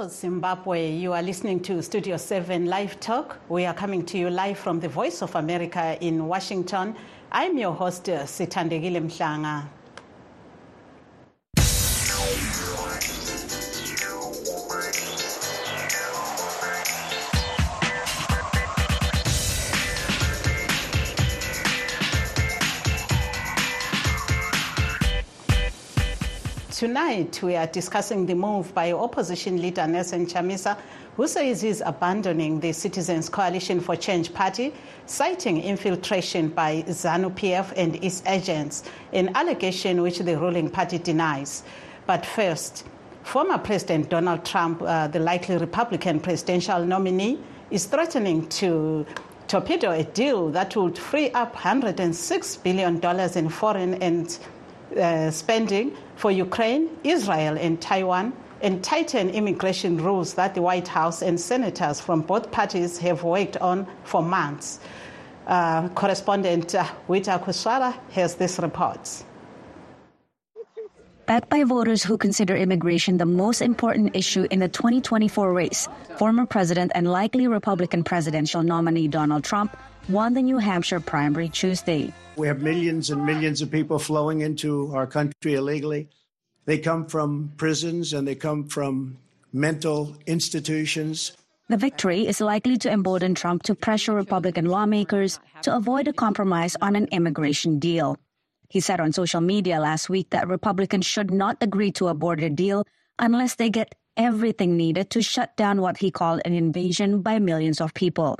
Hello, Zimbabwe. You are listening to Studio 7 Live Talk. We are coming to you live from the Voice of America in Washington. I'm your host, Sithandekile Mhlanga. Tonight, we are discussing the move by opposition leader Nelson Chamisa, who says he's abandoning the Citizens Coalition for Change party, citing infiltration by ZANU PF and its agents, an allegation which the ruling party denies. But first, former President Donald Trump, uh, the likely Republican presidential nominee, is threatening to torpedo a deal that would free up $106 billion in foreign and uh, spending for Ukraine, Israel, and Taiwan, and tighten immigration rules that the White House and senators from both parties have worked on for months. Uh, correspondent uh, Widakuswara has this report. Backed by voters who consider immigration the most important issue in the 2024 race, former president and likely Republican presidential nominee Donald Trump won the New Hampshire primary Tuesday. We have millions and millions of people flowing into our country illegally. They come from prisons and they come from mental institutions. The victory is likely to embolden Trump to pressure Republican lawmakers to avoid a compromise on an immigration deal. He said on social media last week that Republicans should not agree to a border deal unless they get everything needed to shut down what he called an invasion by millions of people.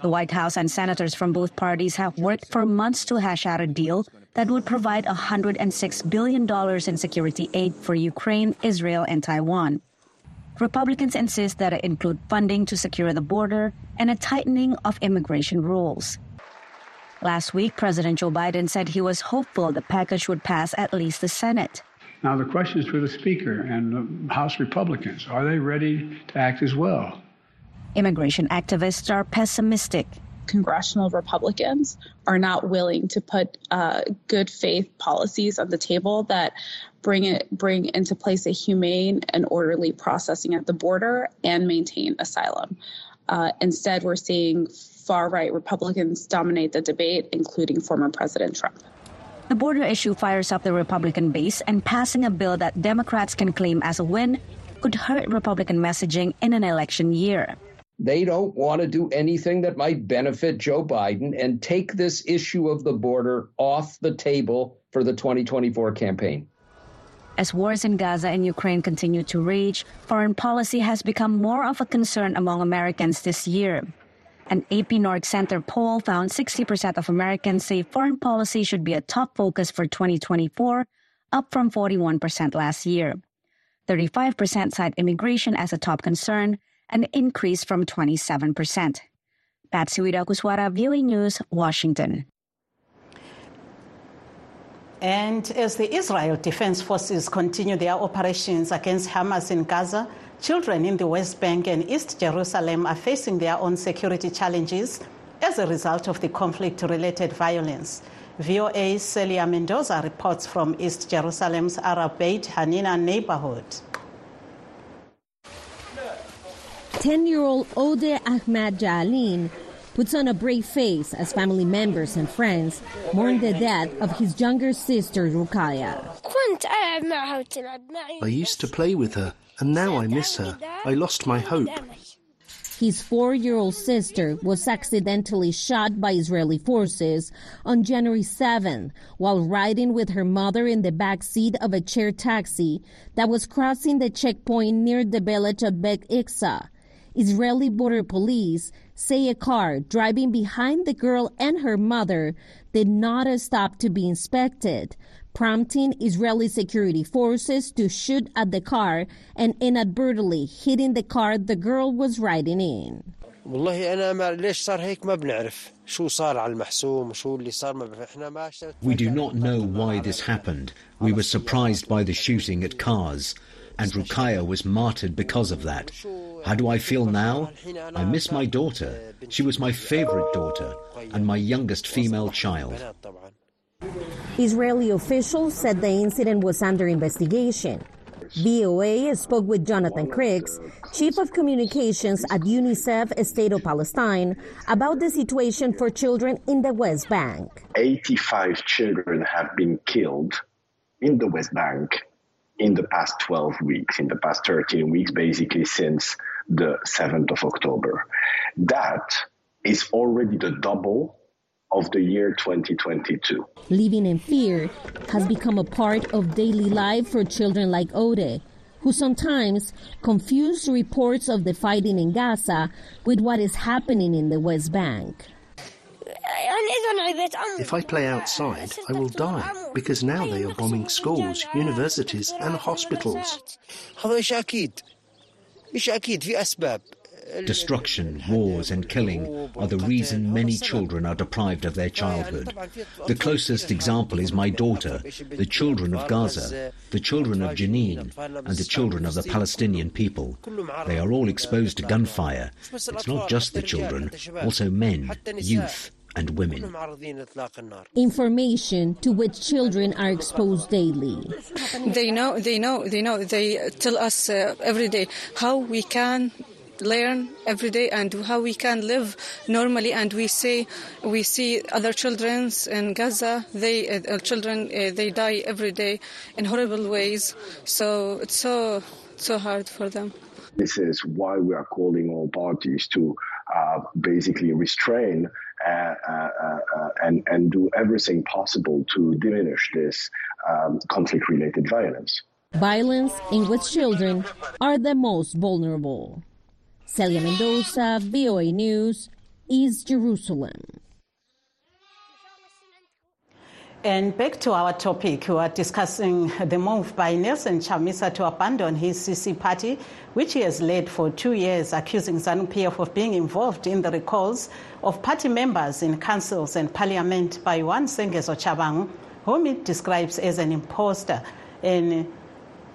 The White House and senators from both parties have worked for months to hash out a deal that would provide $106 billion in security aid for Ukraine, Israel, and Taiwan. Republicans insist that it include funding to secure the border and a tightening of immigration rules. Last week, President Joe Biden said he was hopeful the package would pass at least the Senate. Now, the question is for the Speaker and the House Republicans. Are they ready to act as well? Immigration activists are pessimistic. Congressional Republicans are not willing to put uh, good faith policies on the table that bring it bring into place a humane and orderly processing at the border and maintain asylum. Uh, instead, we're seeing far right Republicans dominate the debate, including former President Trump. The border issue fires up the Republican base, and passing a bill that Democrats can claim as a win could hurt Republican messaging in an election year. They don't want to do anything that might benefit Joe Biden and take this issue of the border off the table for the 2024 campaign. As wars in Gaza and Ukraine continue to rage, foreign policy has become more of a concern among Americans this year. An AP NORC Center poll found 60% of Americans say foreign policy should be a top focus for 2024, up from 41% last year. 35% cite immigration as a top concern, an increase from 27%. Patsy Widakuswara, VOA News, Washington. And as the Israel Defense Forces continue their operations against Hamas in Gaza, children in the West Bank and East Jerusalem are facing their own security challenges as a result of the conflict related violence. VOA's Celia Mendoza reports from East Jerusalem's Arab Beit Hanina neighborhood. 10 year old Ode Ahmad Jalin puts on a brave face as family members and friends mourn the death of his younger sister Rukaya. I used to play with her, and now I miss her. I lost my hope. His four year old sister was accidentally shot by Israeli forces on January 7 while riding with her mother in the back seat of a chair taxi that was crossing the checkpoint near the village of Beit Iksa. Israeli border police say a car driving behind the girl and her mother did not stop to be inspected, prompting Israeli security forces to shoot at the car and inadvertently hitting the car the girl was riding in. We do not know why this happened. We were surprised by the shooting at cars, and Rukaya was martyred because of that. How do I feel now? I miss my daughter. She was my favorite daughter and my youngest female child. Israeli officials said the incident was under investigation. VOA spoke with Jonathan Crickx, Chief of Communications at UNICEF State of Palestine, about the situation for children in the West Bank. 85 children have been killed in the West Bank in the past 12 weeks, in the past 13 weeks, basically since the 7th of October. That is already the double of the year 2022. Living in fear has become a part of daily life for children like Ode, who sometimes confuse reports of the fighting in Gaza with what is happening in the West Bank. If I play outside, I will die because now they are bombing schools, universities, and hospitals. Destruction, wars, and killing are the reason many children are deprived of their childhood. The closest example is my daughter, the children of Gaza, the children of Jenin, and the children of the Palestinian people. They are all exposed to gunfire. It's not just the children, also men, youth, and women. Information to which children are exposed daily. They know, they know, they know. They tell us uh, every day how we can learn every day and how we can live normally and we see we see other children in gaza they uh, children uh, they die every day in horrible ways so it's so so hard for them this is why we are calling all parties to uh, basically restrain uh, uh, uh, and, and do everything possible to diminish this um, conflict related violence. Violence in which children are the most vulnerable. Celia Mendoza, VOA News, East Jerusalem. And back to our topic, we are discussing the move by Nelson Chamisa to abandon his CC party, which he has led for two years, accusing ZANU-PF of being involved in the recalls of party members in councils and parliament by one Sengezo Tshabangu, whom he describes as an impostor and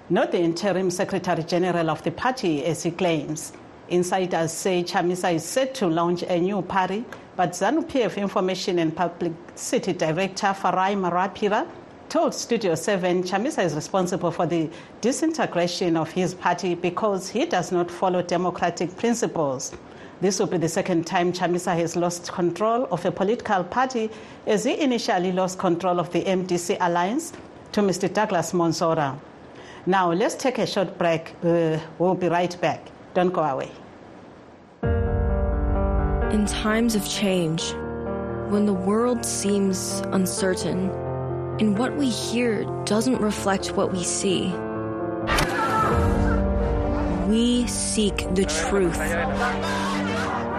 not the interim secretary general of the party, as he claims. Insiders say Chamisa is set to launch a new party but ZANU-PF Information and Publicity Director Farai Marapira told Studio 7 Chamisa is responsible for the disintegration of his party because he does not follow democratic principles. This will be the second time Chamisa has lost control of a political party as he initially lost control of the MDC alliance to Mr. Douglas Mwonzora. Now, let's take a short break. Uh, we'll be right back. Don't go away. In times of change, when the world seems uncertain and what we hear doesn't reflect what we see, we seek the truth.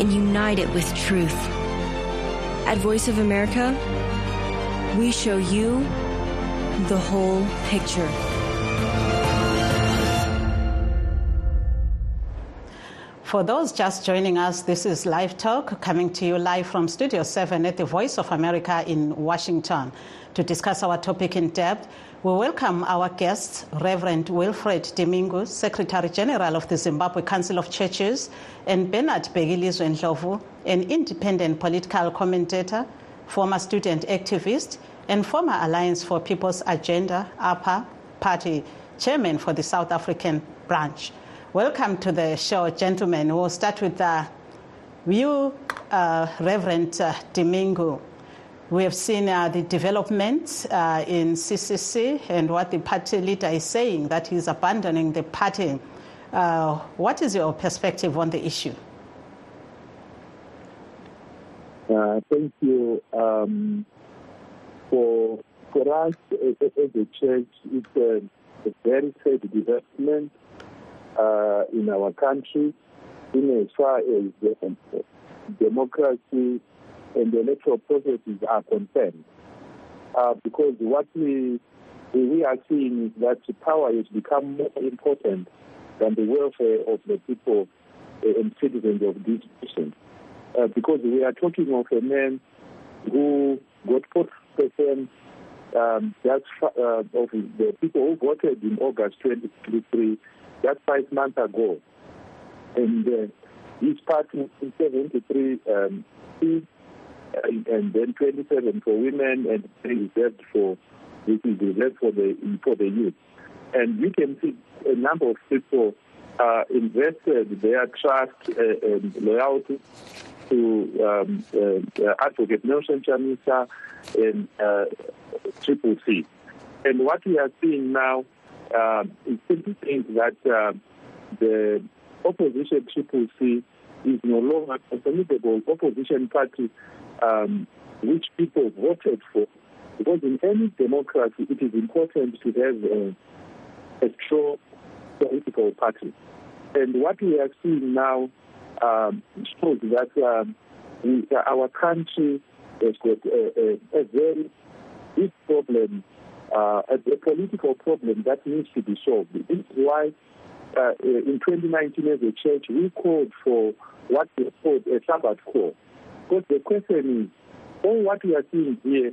and unite it with truth. At Voice of America, we show you the whole picture. For those just joining us, this is Live Talk coming to you live from Studio 7 at the Voice of America in Washington. To discuss our topic in depth, we welcome our guest, Reverend Wilfred Dimingu, Secretary General of the Zimbabwe Council of Churches, and Bernard Bhekilizwe Ndlovu, an independent political commentator, former student activist, and former Alliance for People's Agenda, APA party chairman for the South African branch. Welcome to the show, gentlemen. We'll start with uh, you, uh, Reverend uh, Dimingu. We have seen uh, the developments uh, in CCC and what the party leader is saying that he's abandoning the party. Uh, what is your perspective on the issue? thank you. Um, for, for us as, as a church, it's a, a very sad development uh, in our country in as far as uh, democracy and the electoral processes are concerned. Uh, because what we we are seeing is that power has become more important than the welfare of the people and citizens of this nation. Uh, because we are talking of a man who got 40% um, that's uh, of the people who voted in August 2023, that's five months ago. And uh, his party in 73 um, seats, and, and, then 27 for women and reserved for which is reserved for the for the youth. And you can see a number of people uh, invested their trust uh, and loyalty to um, uh, Advocate Nelson Chamisa and uh, Triple C. And what we are seeing now uh, is simply means that uh, the opposition Triple C is no longer a formidable opposition party um, which people voted for. Because in any democracy, it is important to have a, a strong political party. And what we are seeing now um, shows that um, we, our country has got a, a, a very big problem, uh, a, a, political problem that needs to be solved. This is why uh, in 2019 as a church we called for what we called a Sabbath call. Because the question is, all what we are seeing here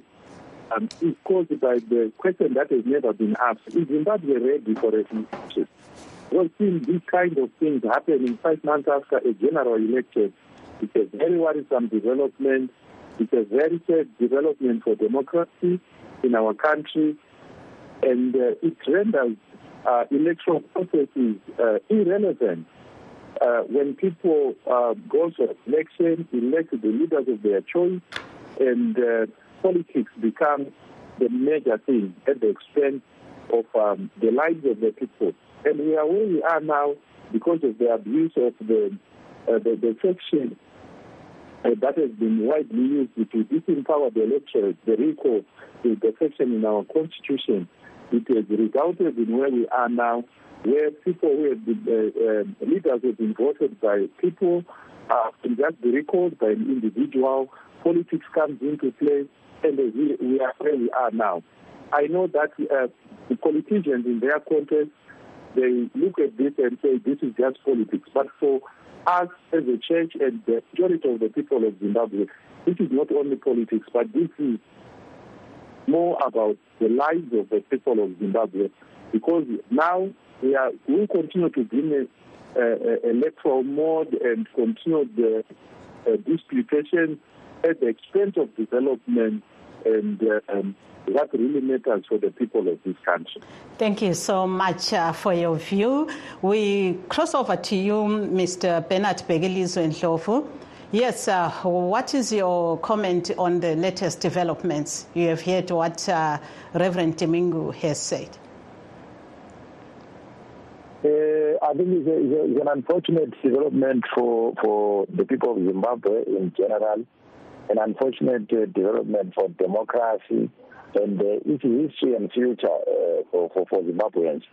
um, is caused by the question that has never been asked. Is Zimbabwe ready for a refugees? Well, seeing these kind of things happening five months after a general election, it's a very worrisome development. It's a very sad development for democracy in our country, and uh, it renders uh, electoral processes uh, irrelevant. Uh, when people uh, go to election, elect the leaders of their choice, and uh, politics become the major thing at the expense of um, the lives of the people. And we are where we are now because of the abuse of the the, the section uh, that has been widely used to disempower the electorate, the recall, the, section in our constitution. It has resulted in where we are now, where people who have been, uh, uh, leaders have been voted by people, uh, can just be recalled by an individual. Politics comes into play, and we, we are where we are now. I know that uh, the politicians in their context they look at this and say this is just politics. But for us as a church and the majority of the people of Zimbabwe, this is not only politics, but this is more about the lives of the people of Zimbabwe. Because now we are we continue to bring a, a, electoral mode and continue the uh, disputation at the expense of development and uh, um, what really matters for the people of this country. Thank you so much uh, for your view. We cross over to you, Mr. Bernard Bhekilizwe Ndlovu. Yes, uh, what is your comment on the latest developments? You have heard what uh, Reverend Domingo has said. Uh, I think it's, a, it's, an unfortunate development for, for the people of Zimbabwe in general, an unfortunate uh, development for democracy and uh, its history and future uh, for, for, for, Zimbabweans.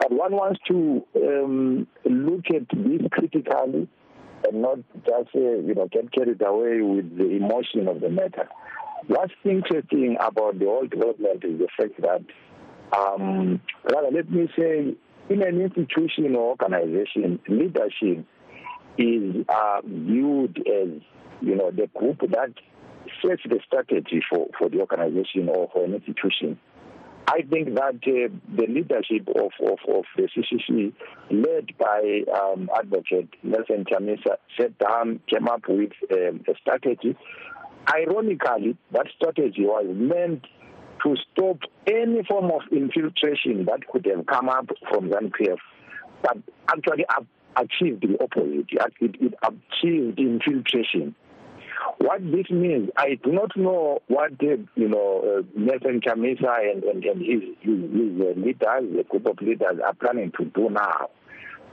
But one wants to um, look at this critically and not just uh, you know get carried away with the emotion of the matter. What's interesting about the whole development is the fact that, um, rather, let me say, in an institution or organization, leadership is uh, viewed as you know the group that sets the strategy for, for the organization or for an institution. I think that uh, the leadership of, of, of, the CCC, led by um, Advocate Nelson Chamisa, sat down, came up with um, a strategy. Ironically, that strategy was meant to stop any form of infiltration that could have come up from ZANU-PF, but actually achieved the opposite. It, it achieved infiltration. What this means, I do not know what the, you know, uh, Nelson Chamisa and, and, and his, his, his uh, leaders, the group of leaders, are planning to do now.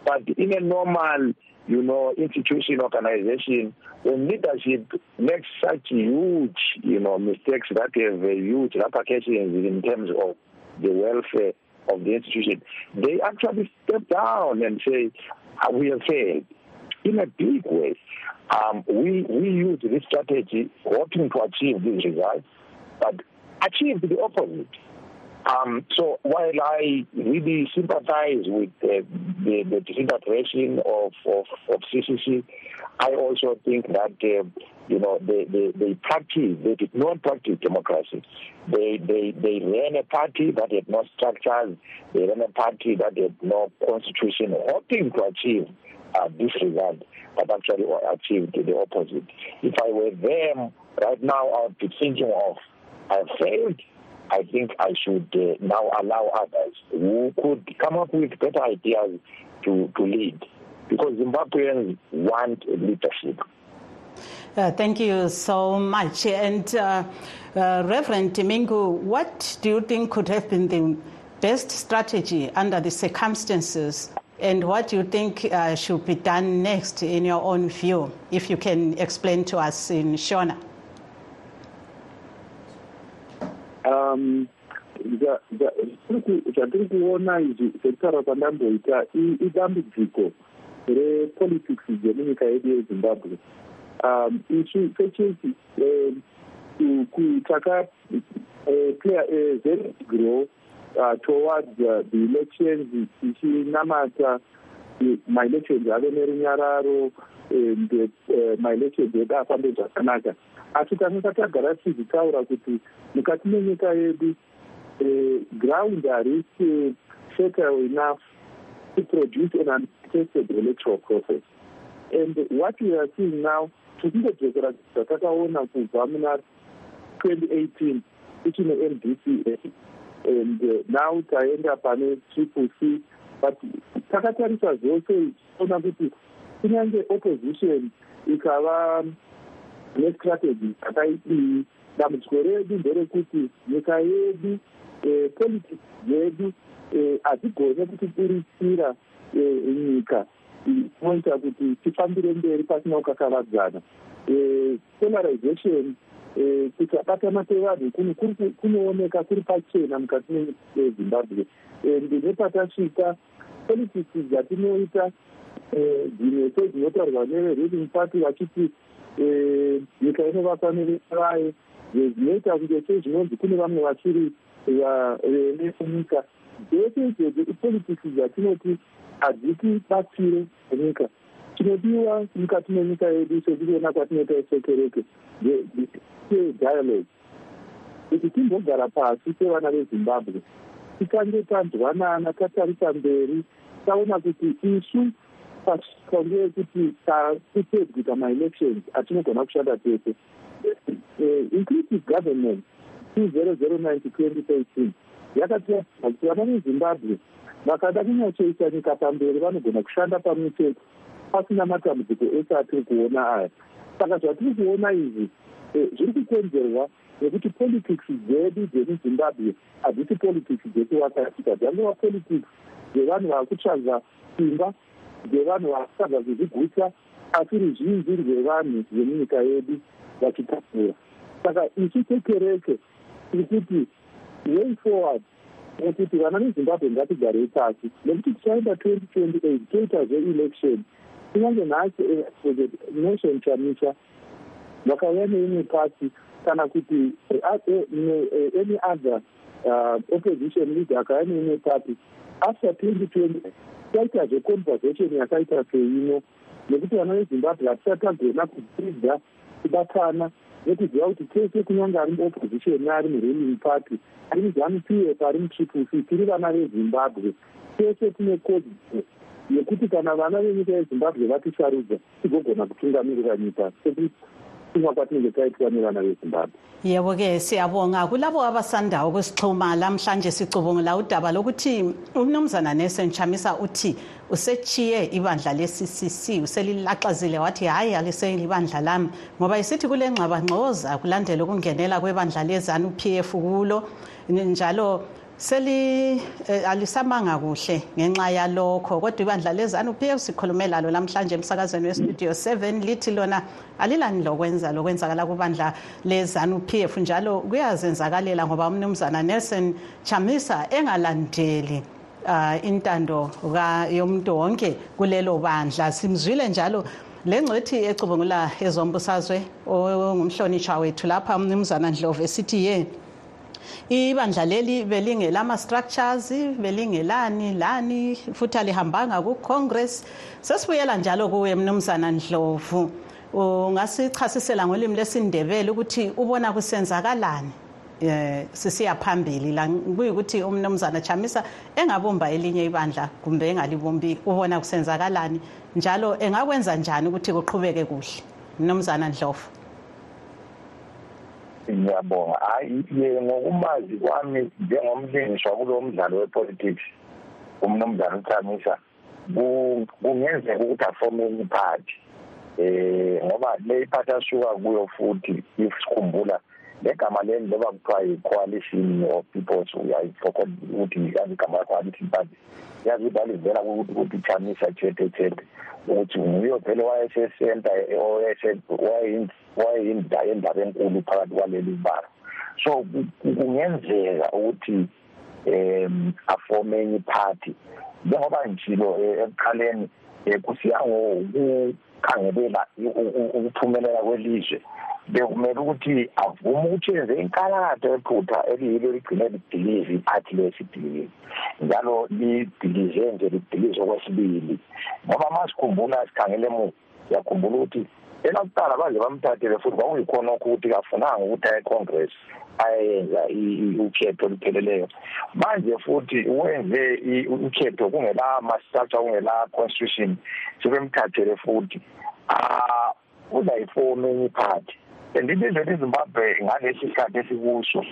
But in a normal, you know, institution, organization, when leadership makes such huge, you know, mistakes that have huge repercussions in terms of the welfare of the institution, they actually step down and say, ah, we have failed in a big way. Um, we, we use this strategy hoping to achieve these results, but achieved the opposite. Um, so while I really sympathize with uh, the, the disintegration of, of, of CCC, I also think that uh, you know they, they, they practice they did not practice democracy. They they they ran a party that had no structures. They ran a party that had no constitution, hoping to achieve uh, result, but actually achieved the opposite. If I were them right now, I would be thinking of I failed I think I should uh, now allow others who could come up with better ideas to, to lead because Zimbabweans want leadership. Uh, thank you so much. And uh, uh, Reverend Domingo, what do you think could have been the best strategy under the circumstances? And what you think uh, should be done next in your own view, if you can explain to us in Shona? um zvatiri kuona izvi sekutaura kwandamboita idambudziko repolitics dzemunyika yedu yezimbabwe um isu sechechi taka play a very grow uh, towards uh, the elections tichinamata maelections ave nerunyararo and maelections edu afambe zvakanaka. Asi tanenge tagara tichizitaura kuti mukati menyika yedu ground harisi fertile enough to produce an untested electoral process. And what we are seeing now tichindedzokera zvatakaona kubva muna 2018 tichine mdca and now taenda pane triple c but takatarisa zvose tichiona kuti kunyange opposition ikava nestrategy dzakaidii dambudziko redu nderekuti nyika yedu eh, politics dzedu eh, hadzigone kutiburisira eh, nyika inoita kuti tifambire mberi pasina kukakavadzana. Polarization kusabatana kwevanhu kunooneka kuri pachena mukati mezimbabwe and nepatasvika politics dzatinoita dzimwe sedzinotaurwa neveruling party vachiti nyika inovakwa nevayo zvinoita kunge sezvinonzi kune vamwe vachiri vene munyika dzese idzodzo ipolitics dzatinoti hadzitibatsire nyika chinodiwa mukati menyika yedu sekutiona kwatinoita isekereke dialogue. Kuti timbogara pasi sevana vezimbabwe tikange tanzwanana tatarisa mberi taona kuti isu pasvika kuti tapedguta maelections atinogona kushanda tese. Uh, inclusive government two zero zero nine to twenty thirteen yakatiratidza kuti vana vezimbabwe vakada kunyatsoisa nyika pamberi vanogona kushanda pamwe chete pasina matambudziko ese atiri kuona aya. Saka zvatiri kuona izvi eh, zviri kukonzerwa nekuti politics dzedu dzemuzimbabwe hadzisi politics dzekuwakatika dzangova politics dzevanhu vava kutsvaga simba dzevanhu vava kutsvaga kuzviguta asi ruzhinji rwevanhu vemunyika yedu vachitapura. Saka ichi chekereke tiri kuti way forward nekuti vana vezimbabwe ngatigarei pasi nekuti tichaenda twenty twenty eight toita zveelection kunyange nhasi nation chamisha vakauya neimwe pati kana kuti any other uh, opposition leader akauya neimwe pati after twenty twenty taita zveconversation yakaita seino nekuti vana vezimbabwe hatisati tagona kudzidza kubatana nekuziva kuti tese kunyange ari muopposition ari muruling party ari muzanup f ari mutriple c tiri vana vezimbabwe tese tine kodzero yekuti kana vana venyika yezimbabwe vatisarudza tigogona kutungamirira nyika sekutumwa kwatinenge taitwa nevana vezimbabwe. Yebo-ke siyabonga. Kulabo abasanda ukusixhuma lamhlanje sicubungula udaba lokuthi umnumzana nesenchamisa uthi usechiye ibandla le-ccc uselilaxazile wathi hhayi aliselibandla lami ngoba isithi kule ngxabangxoza kulandela ukungenela kwebandla lezanup f kulo. Njalo seli eh, alisamanga kuhle ngenxa yalokho. Kodwa ibandla lezanup f sikhulume lalo lamhlanje emsakazweni westudio 7 lithi lona alilani lokwenza lokwenzakala kubandla lezanup f? Njalo kuyazenzakalela ngoba umnumzana nelson chamisa engalandeli uh, intando yomuntu wonke kulelo bandla. Simzwile njalo le ngcethi ecubungula ezombusazwe ongumhlonishwa wethu lapha umnumzana ndlovu esithi ye. Ibandla leli belingelama-structures belingelani lani futhi alihambanga ku-congress. Sesibuyela njalo kuwe mnumzana ndlovu. Ungasichasisela ngolimi lesindebele ukuthi ubona kusenzakalani. Eh sisiya phambili. La kuyikuthi umnumzana Chamisa engabumba elinye ibandla kumbe engalibumbi ubona kusenzakalani. Njalo engakwenza njani ukuthi kuqhubeke kuhle? Mnumzana Ndlovu. Ngiyabonga hayi ngokumazi kwami njengomlingiswa kulo mdlalo wepolitics umnumzana uThamisa kungenzeka ukuthi afome enye iphathi eh ngoba le iphathi asuka kuyo futhi if sikhumbula legama leli loba kuthiwa yi-coalition of peoples uyayifokhoda ukuthi yazi igama la-coalition party yazi ukuthi alivela ukuthi chamisa chethe chethe ukuthi nguyo vele wayesesenta wayeyindawo endaba enkulu phakathi kwaleli bara so kungenzeka ukuthi um afome enye iphathi njengoba ngitshilo eh, ekuqaleni um kusiya ngokukhangelela ukuphumelela kwelizwe bekumele ukuthi avume ukuthi yenze inkalakatho ephutha eliyilo ligcine lidilize iphathi lesidilize njalo lidilize nje lidilize okwesibili. Ngoba ma sikhumbula sikhangele emuva siyakhumbula ukuthi elakuqala baze bamthathele futhi kwakuyikhona ukuthi kafunanga ukuthi aye econgress ayenza ukhetho olupheleleyo. Manje futhi wenze ukhetho kungela ma-structure kungela constitution sebemthathele futhi. Um uzayifomu enye iphathi and ilizwe lezimbabwe ngalesi sikhathi esikuso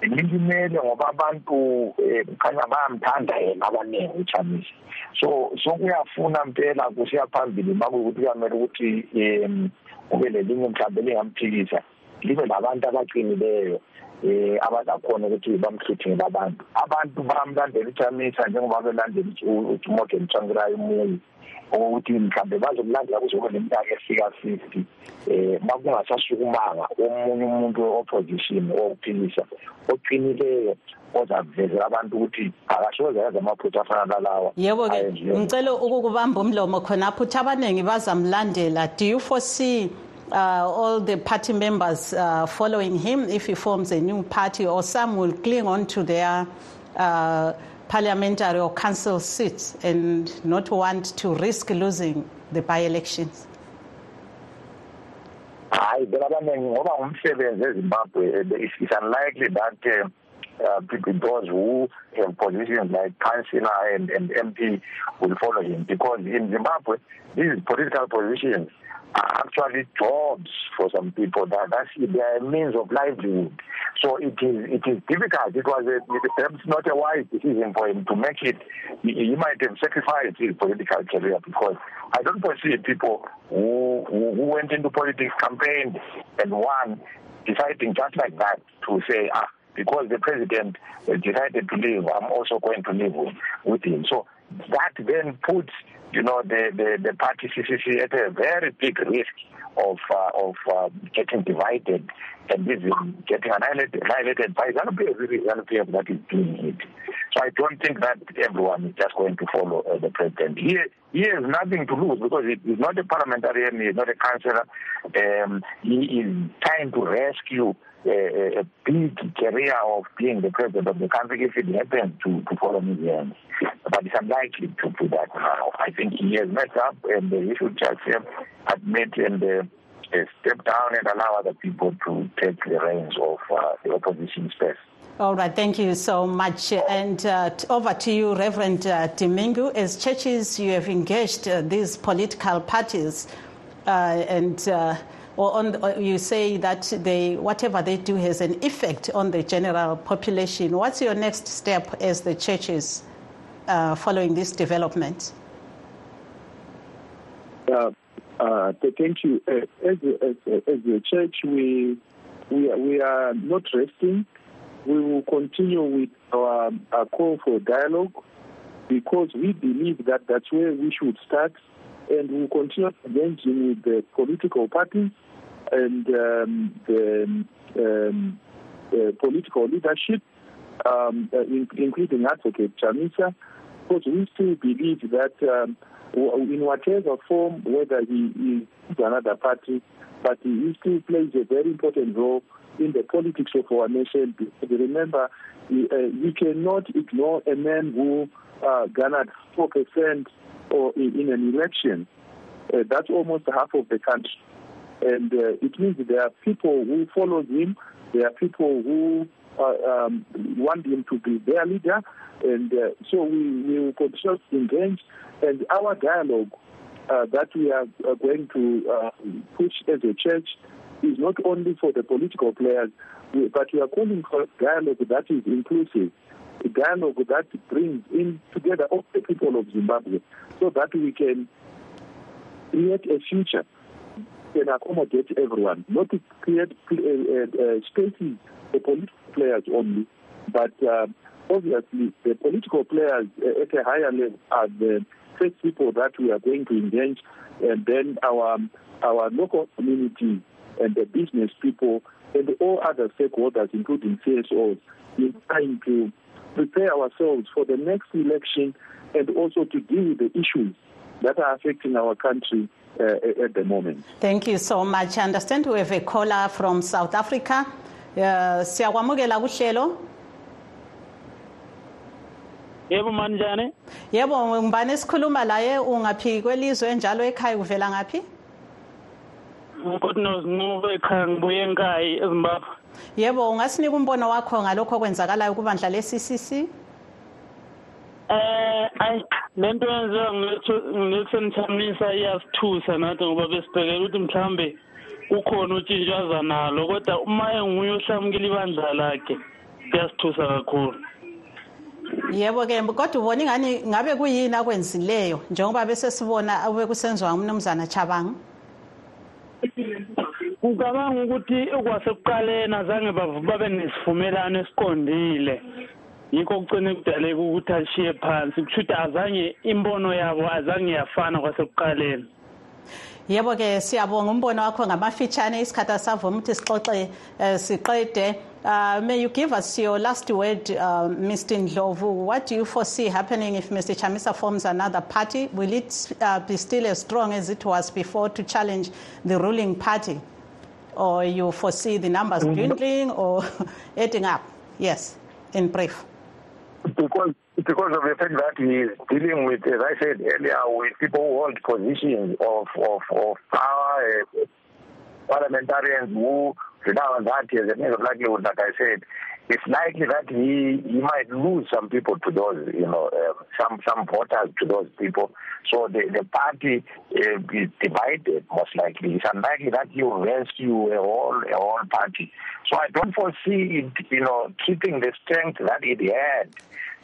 lilimele ngoba abantu eh, kukhanya bayamthanda yena abaningi uchamisa so so kuyafuna mpela kusiya phambili makuyukuthi kuyamele ukuthi um kube lelinye mhlawumbe lingamphikisa libe labantu abaqinileyo eh abazakhona ukuthi bamhluthele abantu. Abantu bamlandela uchamisa njengoba belandela uMorgan Tsvangirai umuyi ukuthi mhlambe bazokulandela kuzobe leminyaka efika 50 eh makungasasukumanga omunye umuntu opposition ophilisa oqinileyo ozakuvezela abantu ukuthi akasoze yazi amaphutha afana nalawa. Yebo-ke ngicela ukukubamba umlomo khonapho ukuthi abaningi bazamlandela. Do you foresee uh, all the party members uh, following him? If he forms a new party or some will cling on to their uh, parliamentary or council seats and not want to risk losing the by-elections? hayi phela abaningi ngoba ngumsebenzi ezimbabwe it's unlikely that uh, uh, people, those who have positions like councillor and, and MP will follow him because in Zimbabwe, these political positions are actually jobs for some people. That that's their means of livelihood. So it is it is difficult. It was a, perhaps not a wise decision for him to make it. He, he might have sacrificed his political career because I don't foresee people who, who, who went into politics, campaigned, and won, deciding just like that to say, ah, because the president decided to leave, I'm also going to live with him. So that then puts you know, the, the, the party CCC at a very big risk of uh, of uh, getting divided and even getting annihilated, annihilated by ZANU-PF, that is doing it. So I don't think that everyone is just going to follow uh, the president. He, he has nothing to lose because he is not a parliamentarian, he is not a councillor. Um, he is trying to rescue a, a big career of being the president of the country if it happens to, to follow me hands. But it's unlikely to do that now. I think he has messed up and he should just admit and uh, step down and allow other people to take the reins of uh, the opposition space. All right, thank you so much. And uh, over to you, Reverend uh, Dimingu. As churches, you have engaged uh, these political parties uh, and uh, or on, you say that they, whatever they do has an effect on the general population. What's your next step as the churches uh, following this development? Uh, uh, thank you. Uh, as, as, as a church, we, we, we are not resting. We will continue with our, our call for dialogue because we believe that that's where we should start and we will continue engaging with the political parties and um, the um, uh, political leadership, um, uh, in, including Advocate Chamisa, because we still believe that um, in whatever form, whether he is another party, but he still plays a very important role in the politics of our nation. Because remember, uh, you cannot ignore a man who uh, garnered 4% or in, in an election. Uh, that's almost half of the country. And uh, it means there are people who follow him, there are people who uh, um, want him to be their leader, and uh, so we, we will continue to engage. And our dialogue uh, that we are uh, going to uh, push as a church is not only for the political players, but we are calling for dialogue that is inclusive, a dialogue that brings in together all the people of Zimbabwe so that we can create a future can accommodate everyone, not to create uh, spaces for political players only, but uh, obviously the political players at a higher level are the first people that we are going to engage, and then our our local community and the business people and all other stakeholders, including CSOs, in trying to prepare ourselves for the next election and also to deal with the issues that are affecting our country uh, at the moment. Thank you so much. I understand we have a caller from South Africa. Uh, siyakwamukela kuhlelo yebo manjani yebo ngibani esikhuluma laye ungaphi kwelizwe njalo ekhaya uvela ngaphi kodwa nginqobe ekhaya ngibuye enkayi ezimbabwe yebo ungasinika umbono wakho ngalokho okwenzakalayo kubandla le-ccc eh ayi lento yenziwa ngilekson chamisa iyasithusa nathi ngoba besibhekela ukuthi mhlambe ukhona utshintshwaza nalo kodwa uma enguye ohlamukile ibandla lakhe kuyasithusa kakhulu. Yebo ke kodwa ubona ingani ngabe kuyini akwenzileyo njengoba bese sibona obekusenziwa ngumnumzana chabanga ngicabanga ukuthi kwasekuqaleni azange babe nesivumelano esiqondile. Yikho kugcine kudaleka ukuthi ashiye phansi. Kusho ukuthi azange imbono yabo azange yafana kwasekuqaleni. Yebo ke siyabonga umbono wakho ngamafitshane. Isikhathi asavuma ukuthi sixoxe uh, siqede. Uh, may you give us your last word uh, mr ndlovu. What do you foresee happening if mr chamisa forms another party? Will it uh, be still as strong as it was before to challenge the ruling party? Or you foresee the numbers dwindling or adding up? Yes in brief because because of the fact that he is dealing with, as I said earlier, with people who hold positions of of, of power, uh, parliamentarians who and that is a matter of likelihood, like I said, it's likely that he he might lose some people to those, you know, uh, some some voters to those people. So the the party uh, is divided most likely. It's unlikely that he will rescue a whole a whole party. So I don't foresee it, you know, keeping the strength that it had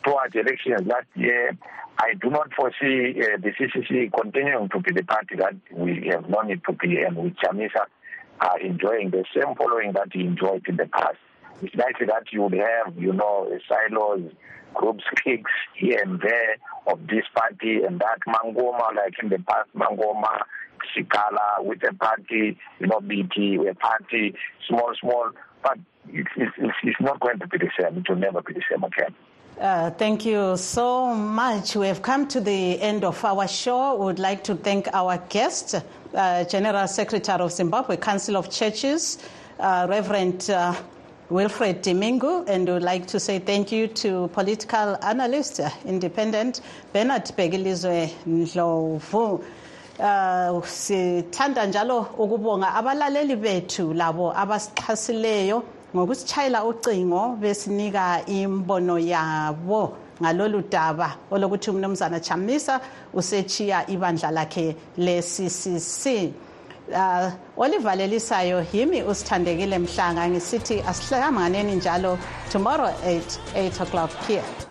towards elections last year. I do not foresee uh, the CCC continuing to be the party that we have known it to be, and with Chamisa are enjoying the same following that he enjoyed in the past. It's likely that you would have, you know, silos, groups, cliques here and there of this party and that. Mangoma, like in the past, Mangoma, Sikhala with a party, you know, Biti, a party, small, small. But it's, it's, it's not going to be the same. It will never be the same again. Uh, thank you so much. We have come to the end of our show. We would like to thank our guest, uh, General Secretary of Zimbabwe Council of Churches, uh, Reverend uh, Wilfred Dimingu, and we would like to say thank you to political analyst, uh, independent Bernard Begilizwe Ndlovu. Uh, sithanda njalo ukubonga abalaleli bethu labo abasixhasileyo ngokusitshayela ucingo besinika imbono yabo ngalolu daba olokuthi umnumzana chamisa usechiya ibandla lakhe le-ccc uh, olivalelisayo yimi usithandekile mhlanga ngisithi asihlanganeni njalo tomorrow at 8 o'clock here.